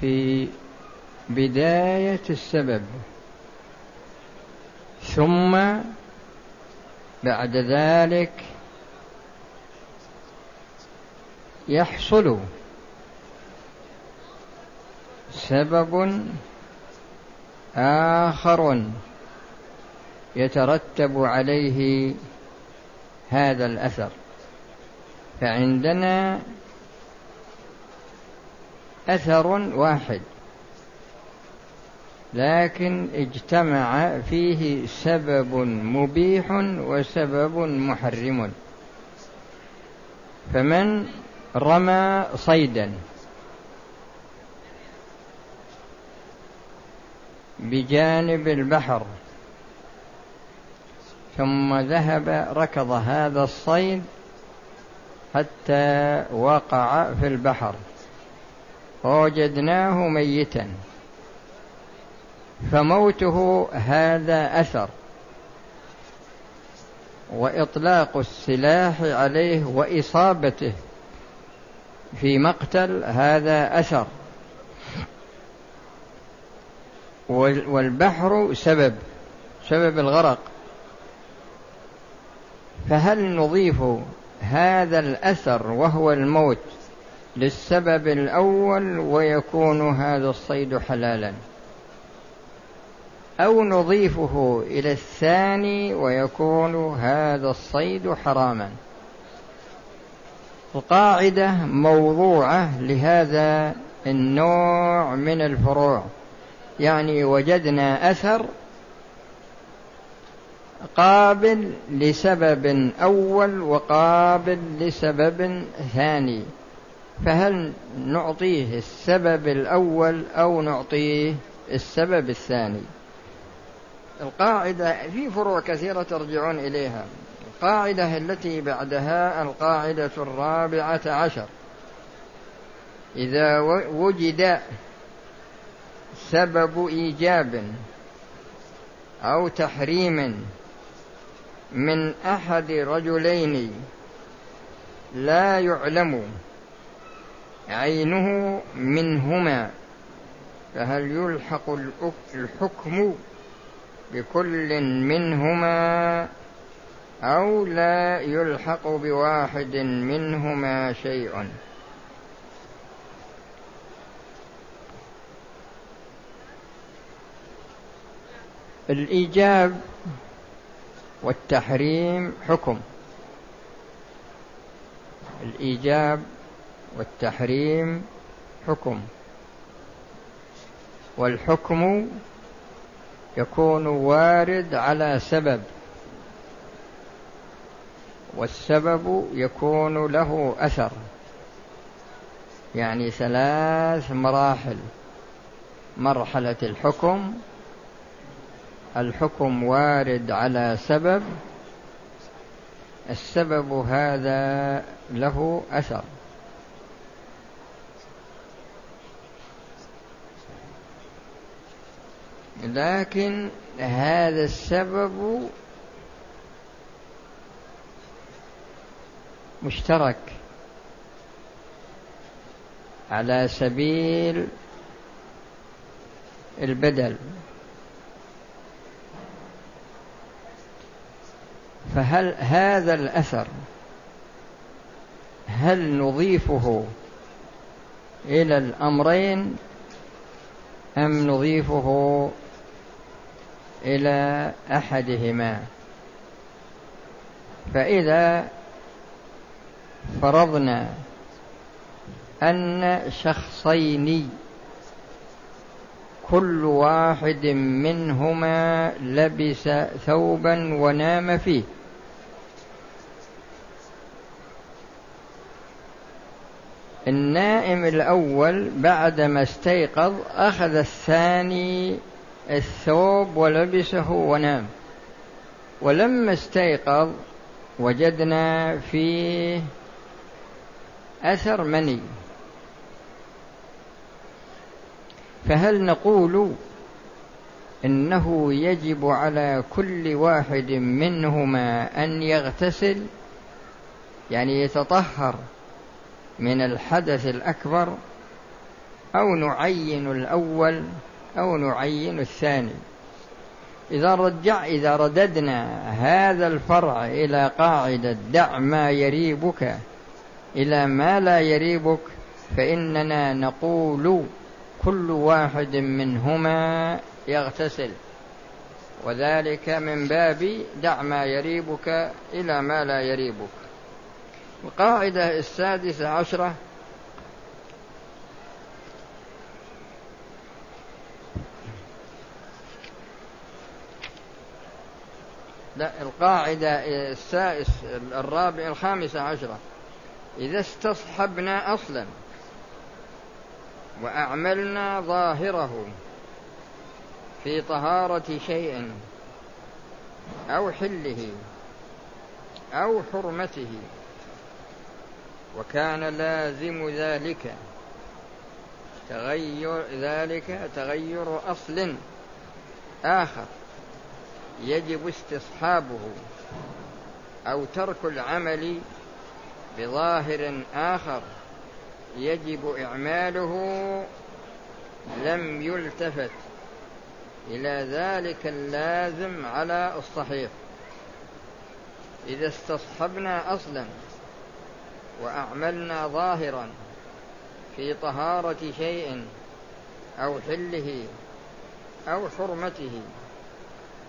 في بداية السبب. ثم بعد ذلك يحصل سبب آخر يترتب عليه هذا الأثر. فعندنا أثر واحد. لكن اجتمع فيه سبب مبيح وسبب محرم. فمن رمى صيدا بجانب البحر ثم ذهب ركض هذا الصيد حتى وقع في البحر. فوجدناه ميتا. فموته هذا أثر. وإطلاق السلاح عليه وإصابته في مقتل هذا أثر. والبحر سبب سبب الغرق. فهل نضيف هذا الأثر وهو الموت للسبب الأول ويكون هذا الصيد حلالا. أو نضيفه إلى الثاني ويكون هذا الصيد حراما. القاعدة موضوعة لهذا النوع من الفروع. يعني وجدنا أثر قابل لسبب أول وقابل لسبب ثاني. فهل نعطيه السبب الأول أو نعطيه السبب الثاني؟ القاعدة في فروع كثيرة ترجعون إليها. القاعدة التي بعدها القاعدة الرابعة عشر. إذا وجد سبب إيجاب أو تحريم من أحد رجلين لا يعلم عينه منهما فهل يلحق الحكم بكل منهما أو لا يلحق بواحد منهما شيء الإيجاب والتحريم حكم. الإيجاب والتحريم حكم. والحكم يكون وارد على سبب. والسبب يكون له أثر. يعني ثلاث مراحل. مرحلة الحكم. الحكم وارد على سبب. السبب هذا له أثر. لكن هذا السبب مشترك على سبيل البدل. فهل هذا الأثر هل نضيفه إلى الأمرين أم نضيفه إلى أحدهما. فإذا فرضنا أن شخصين كل واحد منهما لبس ثوبا ونام فيه النائم الأول بعدما استيقظ أخذ الثاني الثوب ولبسه ونام. ولما استيقظ وجدنا فيه أثر مني. فهل نقول إنه يجب على كل واحد منهما أن يغتسل؟ يعني يتطهر من الحدث الأكبر أو نعين الأول أو نعين الثاني. إذا رجع إذا رددنا هذا الفرع إلى قاعدة دع ما يريبك إلى ما لا يريبك فإننا نقول كل واحد منهما يغتسل. وذلك من باب دع ما يريبك إلى ما لا يريبك. القاعدة السادسة عشرة القاعدة السائس الرابع الخامسة عشرة. إذا استصحبنا أصلا وأعملنا ظاهره في طهارة شيء أو حله أو حرمته وكان لازم ذلك تغير ذلك تغير أصل آخر. يجب استصحابه أو ترك العمل بظاهر آخر. يجب إعماله لم يلتفت. إلى ذلك اللازم على الصحيح. إذا استصحبنا أصلا وأعملنا ظاهرا في طهارة شيء أو حله أو حرمته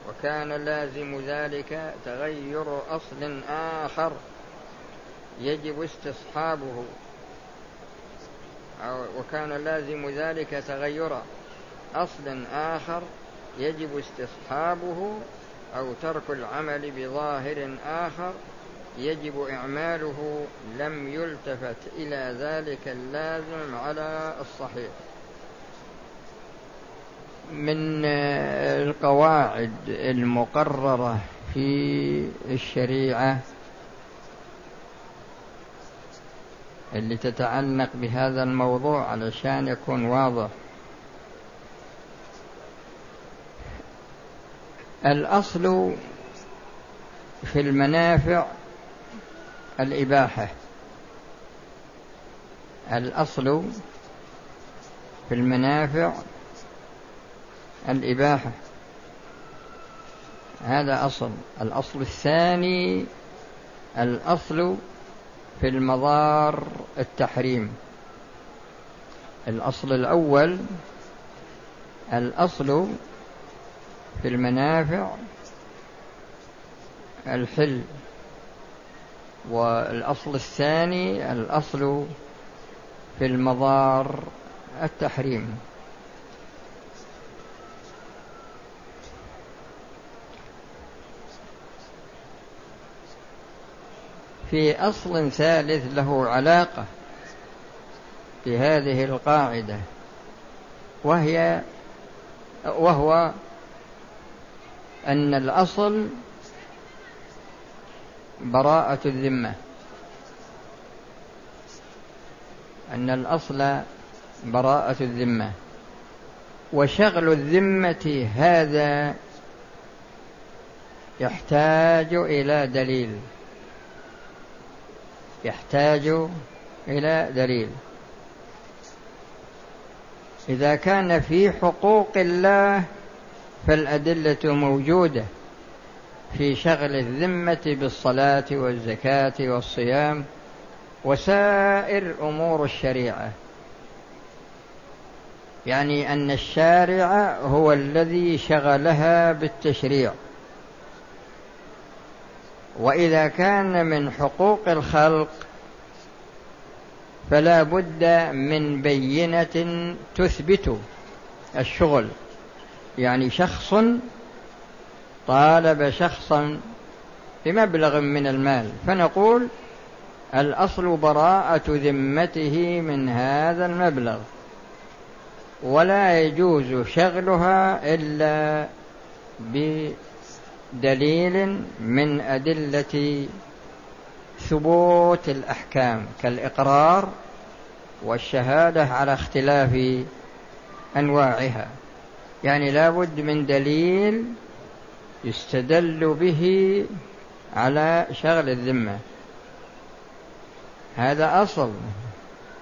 وكان لازم ذلك تغير أصل آخر يجب استصحابه. وكان لازم ذلك تغير أصل آخر يجب استصحابه. أو ترك العمل بظاهر آخر يجب إعماله لم يلتفت إلى ذلك اللازم على الصحيح. من القواعد المقررة في الشريعة اللي تتعلق بهذا الموضوع علشان يكون واضح. الأصل في المنافع الإباحة. الأصل في المنافع الإباحة. هذا أصل. الأصل الثاني الأصل في المضار التحريم. الأصل الأول الأصل في المنافع الحل. والأصل الثاني الأصل في المضار التحريم. في أصل ثالث له علاقة بهذه القاعدة وهي وهو أن الأصل براءة الذمة أن الأصل براءة الذمة وشغل الذمة هذا يحتاج إلى دليل. يحتاج إلى دليل. إذا كان في حقوق الله فالأدلة موجودة في شغل الذمة بالصلاة والزكاة والصيام وسائر أمور الشريعة. يعني أن الشارع هو الذي شغلها بالتشريع. وإذا كان من حقوق الخلق فلا بد من بينة تثبت الشغل. يعني شخص طالب شخصا بمبلغ من المال فنقول الأصل براءة ذمته من هذا المبلغ ولا يجوز شغلها إلا بدليل من أدلة ثبوت الأحكام كالإقرار والشهادة على اختلاف أنواعها. يعني لابد من دليل يستدل به على شغل الذمة. هذا أصل.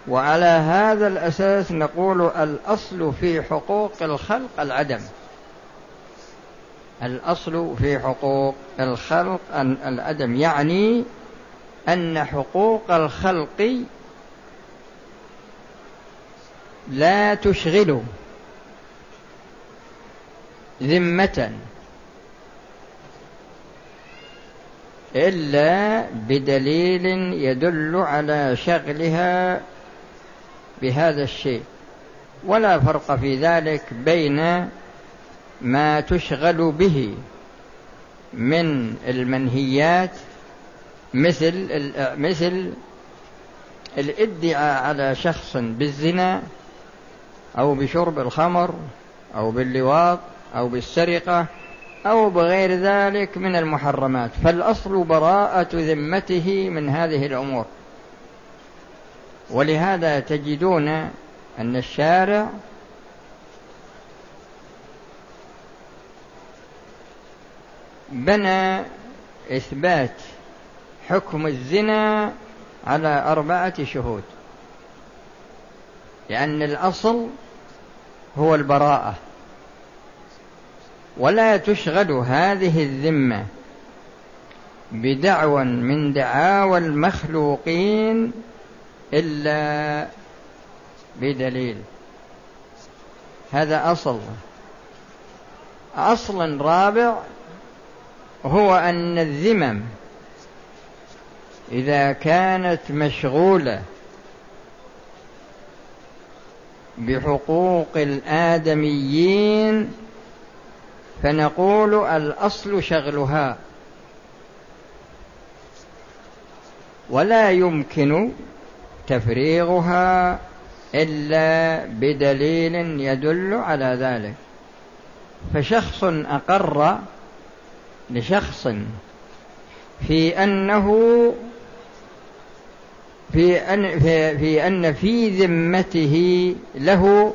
وعلى هذا الأساس نقول الأصل في حقوق الخلق العدم. الأصل في حقوق الخلق العدم يعني أن حقوق الخلق لا تشغل ذمة إلا بدليل يدل على شغلها بهذا الشيء. ولا فرق في ذلك بين ما تشغل به من المنهيات مثل مثل الادعاء على شخص بالزنا أو بشرب الخمر أو باللواط أو بالسرقة أو بغير ذلك من المحرمات. فالأصل براءة ذمته من هذه الأمور. ولهذا تجدون أن الشارع بنى إثبات حكم الزنا على أربعة شهود. لأن الأصل هو البراءة. ولا تشغل هذه الذمة بدعوى من دعاوى المخلوقين إلا بدليل. هذا أصل. أصل رابع هو أن الذمم إذا كانت مشغولة بحقوق الآدميين فنقول الأصل شغلها. ولا يمكن تفريغها إلا بدليل يدل على ذلك. فشخص أقر لشخص في أنه في أن في, في أن في ذمته له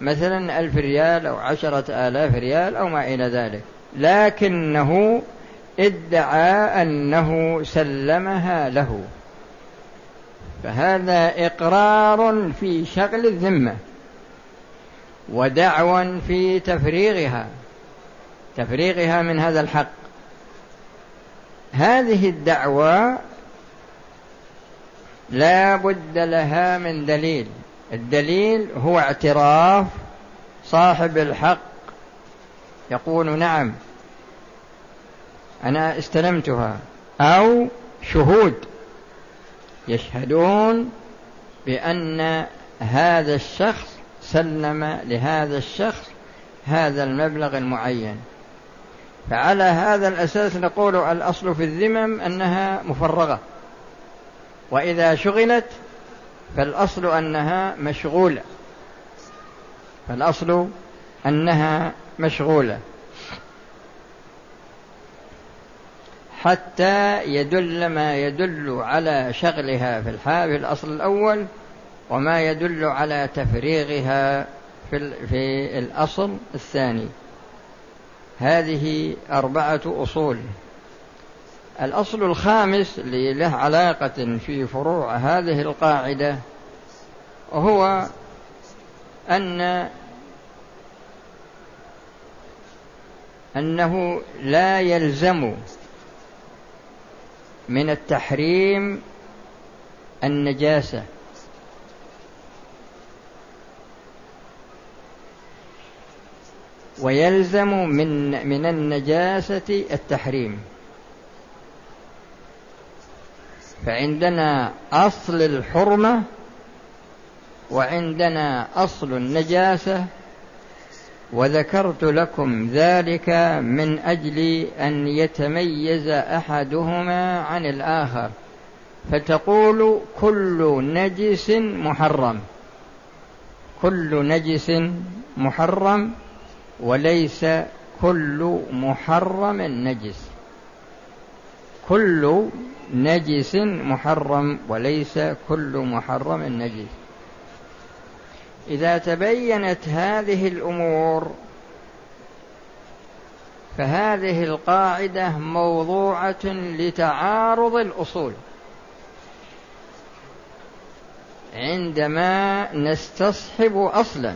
مثلا ألف ريال أو عشرة آلاف ريال أو ما إلى ذلك لكنه ادعى أنه سلمها له. فهذا إقرار في شغل الذمة ودعوى في تفريغها. تفريغها من هذا الحق. هذه الدعوة لا بد لها من دليل. الدليل هو اعتراف صاحب الحق. يقول نعم أنا استلمتها. أو شهود يشهدون بأن هذا الشخص سلم لهذا الشخص هذا المبلغ المعين. فعلى هذا الأساس نقول الأصل في الذمم أنها مفرغة. وإذا شغلت فالأصل أنها مشغولة. فالأصل أنها مشغولة. حتى يدل ما يدل على شغلها في الحال في الأصل الأول وما يدل على تفريغها في, في الأصل الثاني. هذه أربعة أصول. الأصل الخامس اللي له علاقة في فروع هذه القاعدة هو أن أنه لا يلزم من التحريم النجاسة. ويلزم من من النجاسة التحريم. فعندنا أصل الحرمة وعندنا أصل النجاسة وذكرت لكم ذلك من أجل أن يتميز أحدهما عن الآخر. فتقول كل نجس محرم. كل نجس محرم وليس كل محرم نجس. كل نجس محرم وليس كل محرم نجس. إذا تبينت هذه الأمور فهذه القاعدة موضوعة لتعارض الأصول. عندما نستصحب أصلا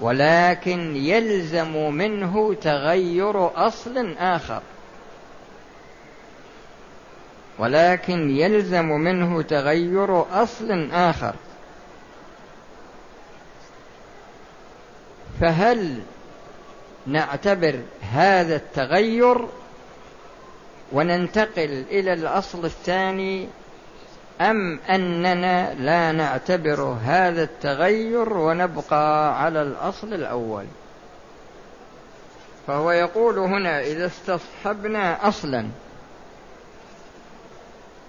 ولكن يلزم منه تغير أصل آخر. ولكن يلزم منه تغير أصل آخر. فهل نعتبر هذا التغير وننتقل إلى الأصل الثاني أم أننا لا نعتبر هذا التغير ونبقى على الأصل الأول؟ فهو يقول هنا إذا استصحبنا أصلا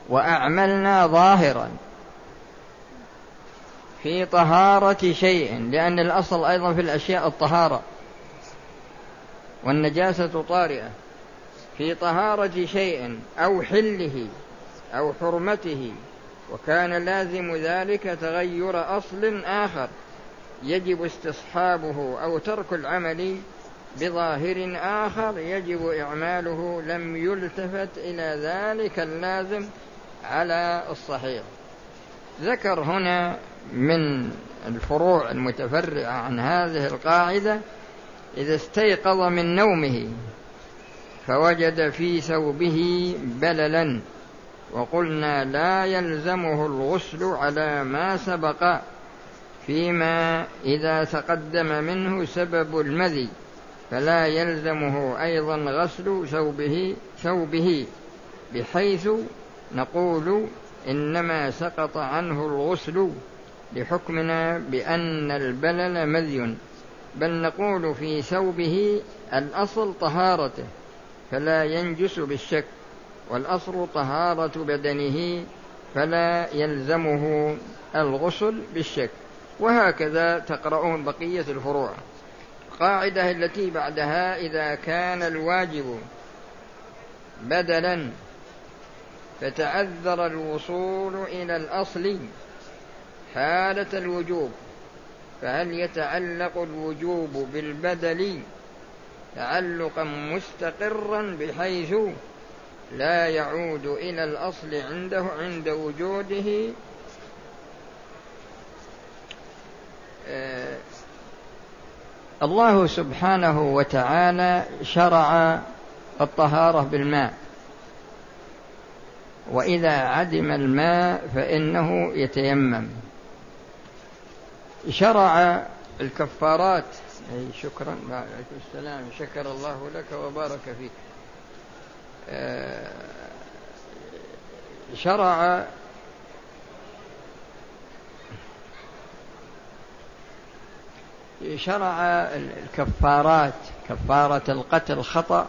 وأعملنا ظاهرا في طهارة شيء لأن الأصل أيضا في الأشياء الطهارة والنجاسة طارئة. في طهارة شيء أو حله أو حرمته وكان لازم ذلك تغير أصل آخر يجب استصحابه أو ترك العمل بظاهر آخر يجب إعماله لم يلتفت إلى ذلك اللازم على الصحيح. ذكر هنا من الفروع المتفرعة عن هذه القاعدة إذا استيقظ من نومه فوجد في ثوبه بللا. وقلنا لا يلزمه الغسل على ما سبق فيما إذا تقدم منه سبب المذي فلا يلزمه أيضا غسل ثوبه ثوبه بحيث نقول إنما سقط عنه الغسل لحكمنا بأن البلل مذي. بل نقول في ثوبه الأصل طهارته فلا ينجس بالشك. والأصل طهارة بدنه فلا يلزمه الغسل بالشك. وهكذا تقرؤون بقية الفروع. القاعدة التي بعدها إذا كان الواجب بدلا فتعذر الوصول إلى الأصل حالة الوجوب. فهل يتعلق الوجوب بالبدل تعلقا مستقرا بحيث لا يعود إلى الأصل عنده عند وجوده آه، الله سبحانه وتعالى شرع الطهارة بالماء. وإذا عدم الماء فإنه يتيمم. شرع الكفارات. أي شكرا. السلام. شكر الله لك وبارك فيك. شرع شرع الكفارات كفارة القتل خطأ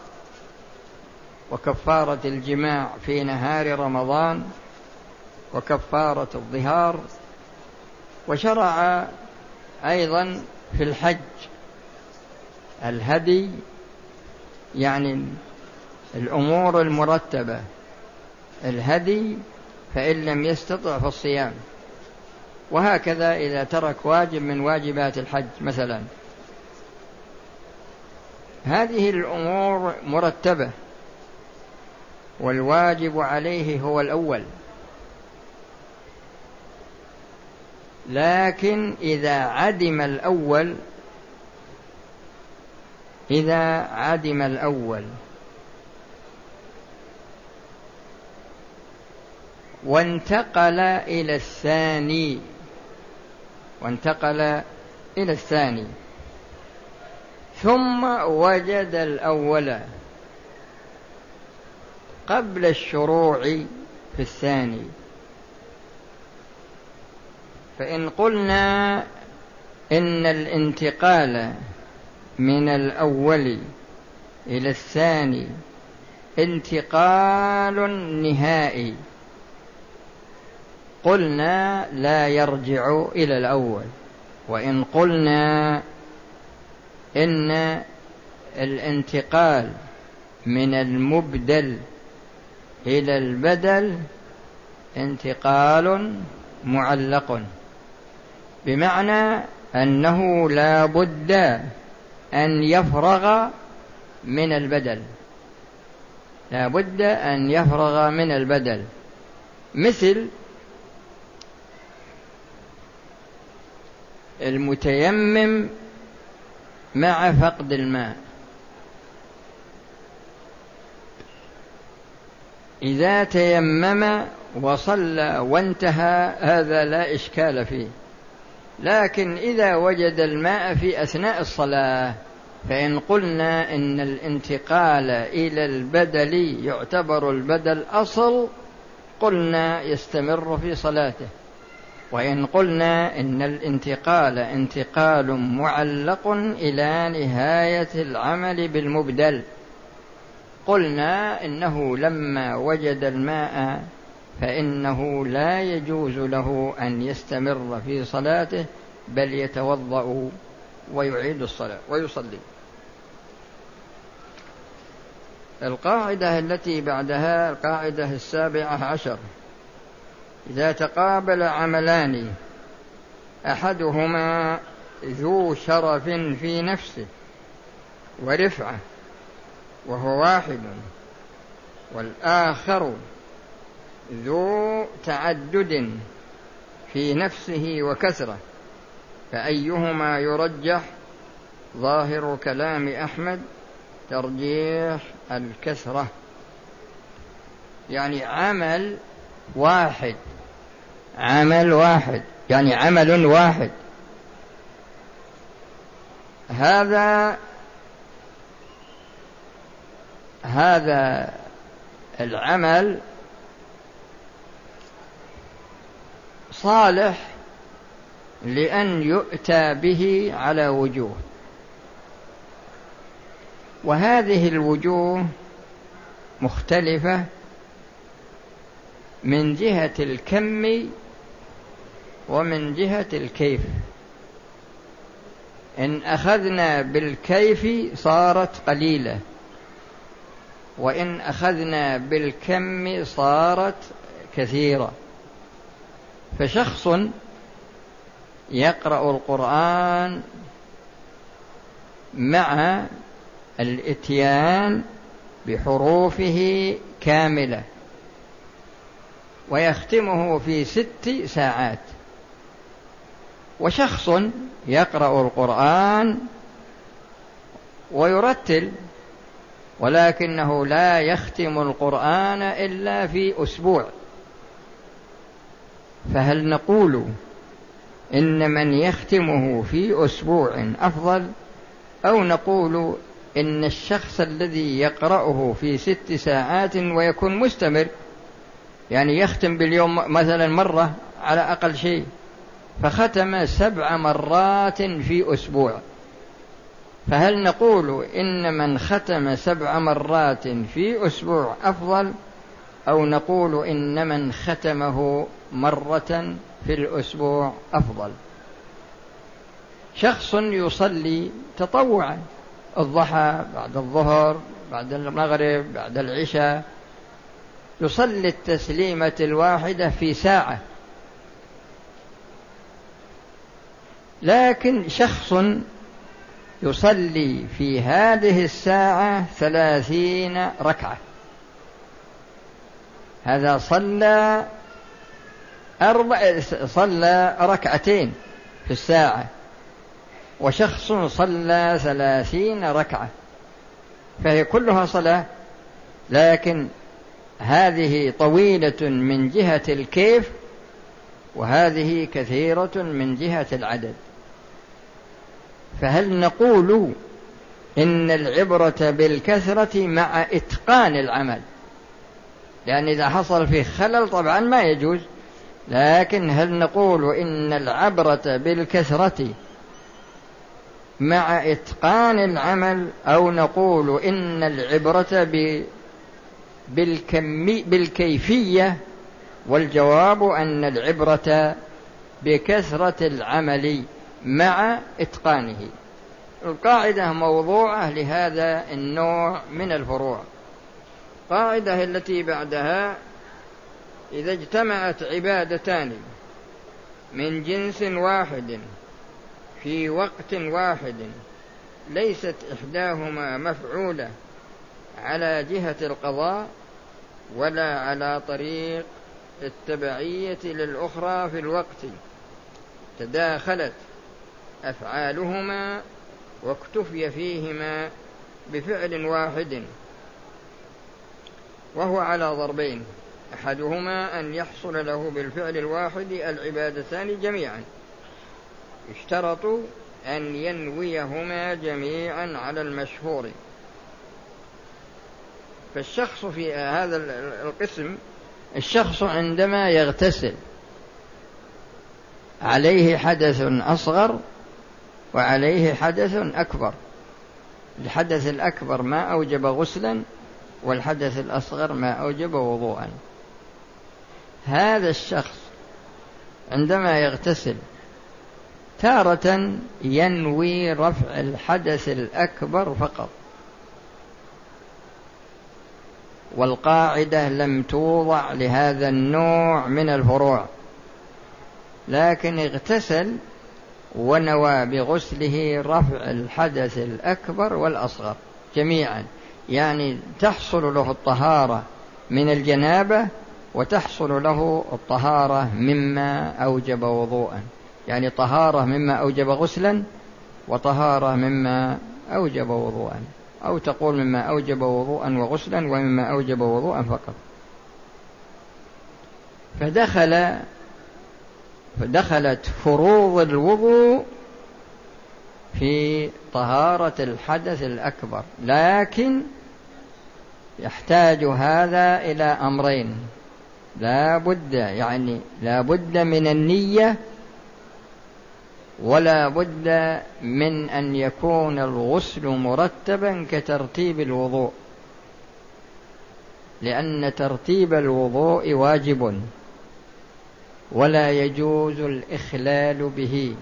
وكفارة الجماع في نهار رمضان وكفارة الظهار وشرع أيضا في الحج الهدي يعني الأمور المرتبة. الهدي فإن لم يستطع فالصيام. وهكذا إذا ترك واجب من واجبات الحج مثلا. هذه الأمور مرتبة. والواجب عليه هو الأول. لكن إذا عدم الأول إذا عدم الأول وانتقل إلى الثاني. وانتقل إلى الثاني. ثم وجد الأول قبل الشروع في الثاني. فإن قلنا إن الانتقال من الأول إلى الثاني انتقال نهائي. قلنا لا يرجع إلى الأول. وإن قلنا إن الانتقال من المبدل إلى البدل انتقال معلق. بمعنى أنه لا بد أن يفرغ من البدل. لا بد أن يفرغ من البدل. مثل المتيمم مع فقد الماء. إذا تيمم وصلى وانتهى هذا لا إشكال فيه. لكن إذا وجد الماء في أثناء الصلاة فإن قلنا إن الانتقال إلى البدل يعتبر البدل أصل قلنا يستمر في صلاته. وإن قلنا إن الانتقال انتقال معلق إلى نهاية العمل بالمبدل. قلنا إنه لما وجد الماء فإنه لا يجوز له أن يستمر في صلاته بل يتوضأ ويعيد الصلاة ويصلي. القاعدة التي بعدها القاعدة السابعة عشر. إذا تقابل عملان أحدهما ذو شرف في نفسه ورفعة وهو واحد والآخر ذو تعدد في نفسه وكثرة فأيهما يرجح؟ ظاهر كلام أحمد ترجيح الكثرة. يعني عمل واحد. عمل واحد. يعني عمل واحد. هذا هذا العمل صالح لأن يؤتى به على وجوه. وهذه الوجوه مختلفة من جهة الكم ومن جهة الكيف. إن أخذنا بالكيف صارت قليلة وإن أخذنا بالكم صارت كثيرة. فشخص يقرأ القرآن مع الإتيان بحروفه كاملة. ويختمه في ست ساعات. وشخص يقرأ القرآن ويرتل ولكنه لا يختم القرآن إلا في أسبوع. فهل نقول إن من يختمه في أسبوع أفضل؟ أو نقول إن الشخص الذي يقرأه في ست ساعات ويكون مستمر يعني يختم باليوم مثلا مرة على أقل شيء فختم سبع مرات في أسبوع. فهل نقول إن من ختم سبع مرات في أسبوع أفضل أو نقول إن من ختمه مرة في الأسبوع أفضل؟ شخص يصلي تطوعا الضحى بعد الظهر بعد المغرب بعد العشاء يصلي التسليمة الواحدة في ساعة. لكن شخص يصلي في هذه الساعة ثلاثين ركعة. هذا صلى أربع صلى ركعتين في الساعة. وشخص صلى ثلاثين ركعة. فهي كلها صلاة لكن هذه طويلة من جهة الكيف وهذه كثيرة من جهة العدد. فهل نقول إن العبرة بالكثرة مع إتقان العمل؟ لأن إذا حصل فيه خلل طبعا ما يجوز. لكن هل نقول إن العبرة بالكثرة مع إتقان العمل أو نقول إن العبرة ب بالكم بالكيفية والجواب أن العبرة بكثرة العمل مع إتقانه. القاعدة موضوعة لهذا النوع من الفروع. القاعدة التي بعدها إذا اجتمعت عبادتان من جنس واحد في وقت واحد ليست إحداهما مفعولة على جهة القضاء ولا على طريق التبعية للأخرى في الوقت. تداخلت أفعالهما واكتفي فيهما بفعل واحد. وهو على ضربين. أحدهما أن يحصل له بالفعل الواحد العبادتان جميعا. يشترط أن ينويهما جميعا على المشهور. فالشخص في هذا القسم الشخص عندما يغتسل عليه حدث أصغر وعليه حدث أكبر. الحدث الأكبر ما أوجب غسلا والحدث الأصغر ما أوجب وضوءا. هذا الشخص عندما يغتسل تارة ينوي رفع الحدث الأكبر فقط. والقاعدة لم توضع لهذا النوع من الفروع لكن اغتسل ونوى بغسله رفع الحدث الأكبر والأصغر جميعا. يعني تحصل له الطهارة من الجنابة وتحصل له الطهارة مما أوجب وضوءا. يعني طهارة مما أوجب غسلا وطهارة مما أوجب وضوءا. أو تقول مما أوجب وضوءا وغسلا ومما أوجب وضوءا فقط. فدخل فدخلت فروض الوضوء في طهارة الحدث الأكبر لكن يحتاج هذا إلى أمرين. لا بد يعني لا بد من النية ولا بد من أن يكون الغسل مرتبا كترتيب الوضوء لأن ترتيب الوضوء واجب ولا يجوز الإخلال به.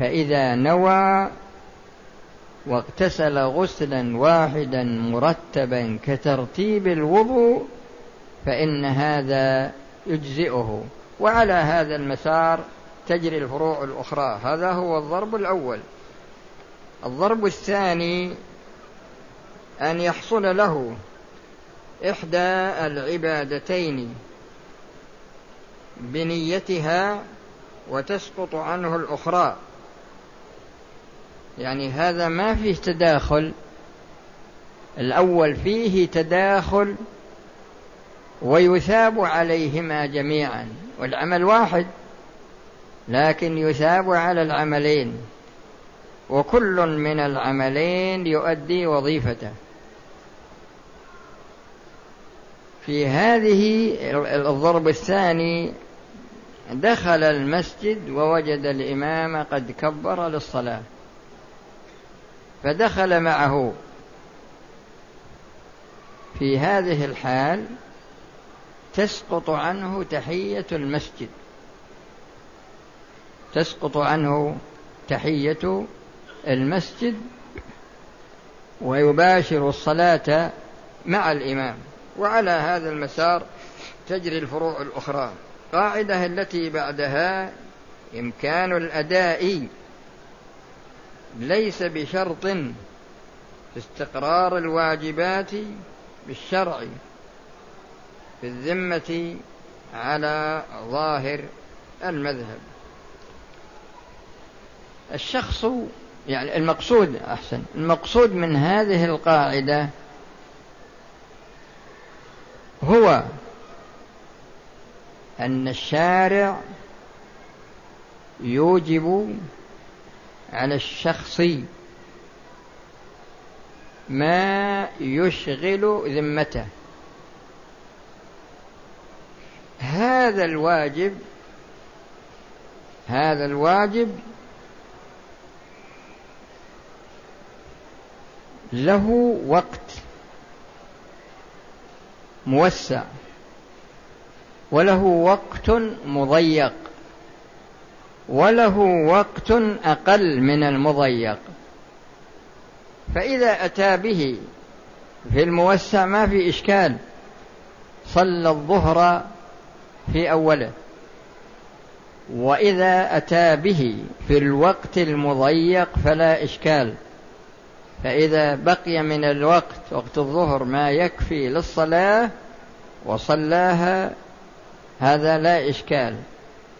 فإذا نوى واغتسل غسلا واحدا مرتبا كترتيب الوضوء فإن هذا يجزئه. وعلى هذا المسار تجري الفروع الأخرى. هذا هو الضرب الأول. الضرب الثاني أن يحصل له إحدى العبادتين بنيتها وتسقط عنه الأخرى. يعني هذا ما فيه تداخل. الأول فيه تداخل ويثاب عليهما جميعا. والعمل واحد. لكن يثاب على العملين وكل من العملين يؤدي وظيفته. في هذه الضرب الثاني دخل المسجد ووجد الإمام قد كبر للصلاة فدخل معه. في هذه الحال تسقط عنه تحية المسجد. تسقط عنه تحية المسجد ويباشر الصلاة مع الإمام. وعلى هذا المسار تجري الفروع الأخرى. القاعده التي بعدها إمكان الأداء ليس بشرط في استقرار الواجبات بالشرع في الذمة على ظاهر المذهب. الشخص يعني المقصود أحسن المقصود من هذه القاعدة هو أن الشارع يوجب على الشخص ما يشغل ذمته. هذا الواجب هذا الواجب له وقت موسع وله وقت مضيق وله وقت أقل من المضيق فإذا أتى به في الموسع ما في إشكال صلى الظهر في أوله وإذا أتى به في الوقت المضيق فلا إشكال فإذا بقي من الوقت وقت الظهر ما يكفي للصلاة وصلاها هذا لا إشكال.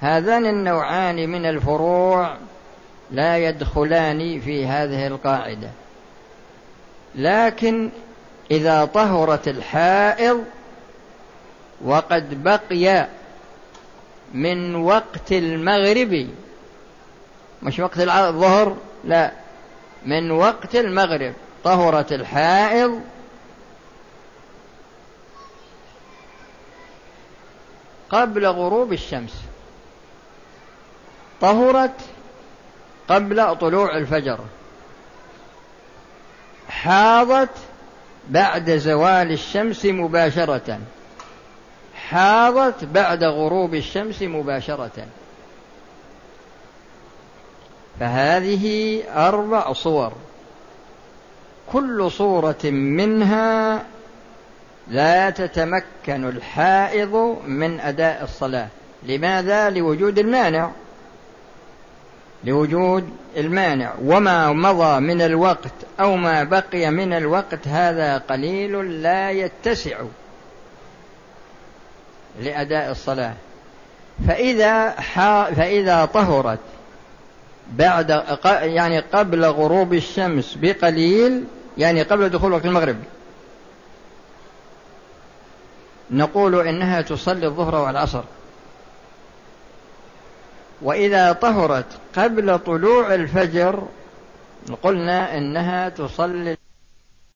هذان النوعان من الفروع لا يدخلان في هذه القاعدة. لكن إذا طهرت الحائض وقد بقي من وقت المغرب مش وقت الظهر لا من وقت المغرب طهرت الحائض. قبل غروب الشمس. طهرت قبل طلوع الفجر. حاضت بعد زوال الشمس مباشرة. حاضت بعد غروب الشمس مباشرة. فهذه أربع صور. كل صورة منها لا تتمكن الحائض من أداء الصلاة. لماذا؟ لوجود المانع. لوجود المانع. وما مضى من الوقت أو ما بقي من الوقت هذا قليل لا يتسع لأداء الصلاة. فإذا فإذا طهرت بعد يعني قبل غروب الشمس بقليل يعني قبل دخول وقت المغرب. نقول إنها تصلي الظهر والعصر. وإذا طهرت قبل طلوع الفجر قلنا إنها تصلي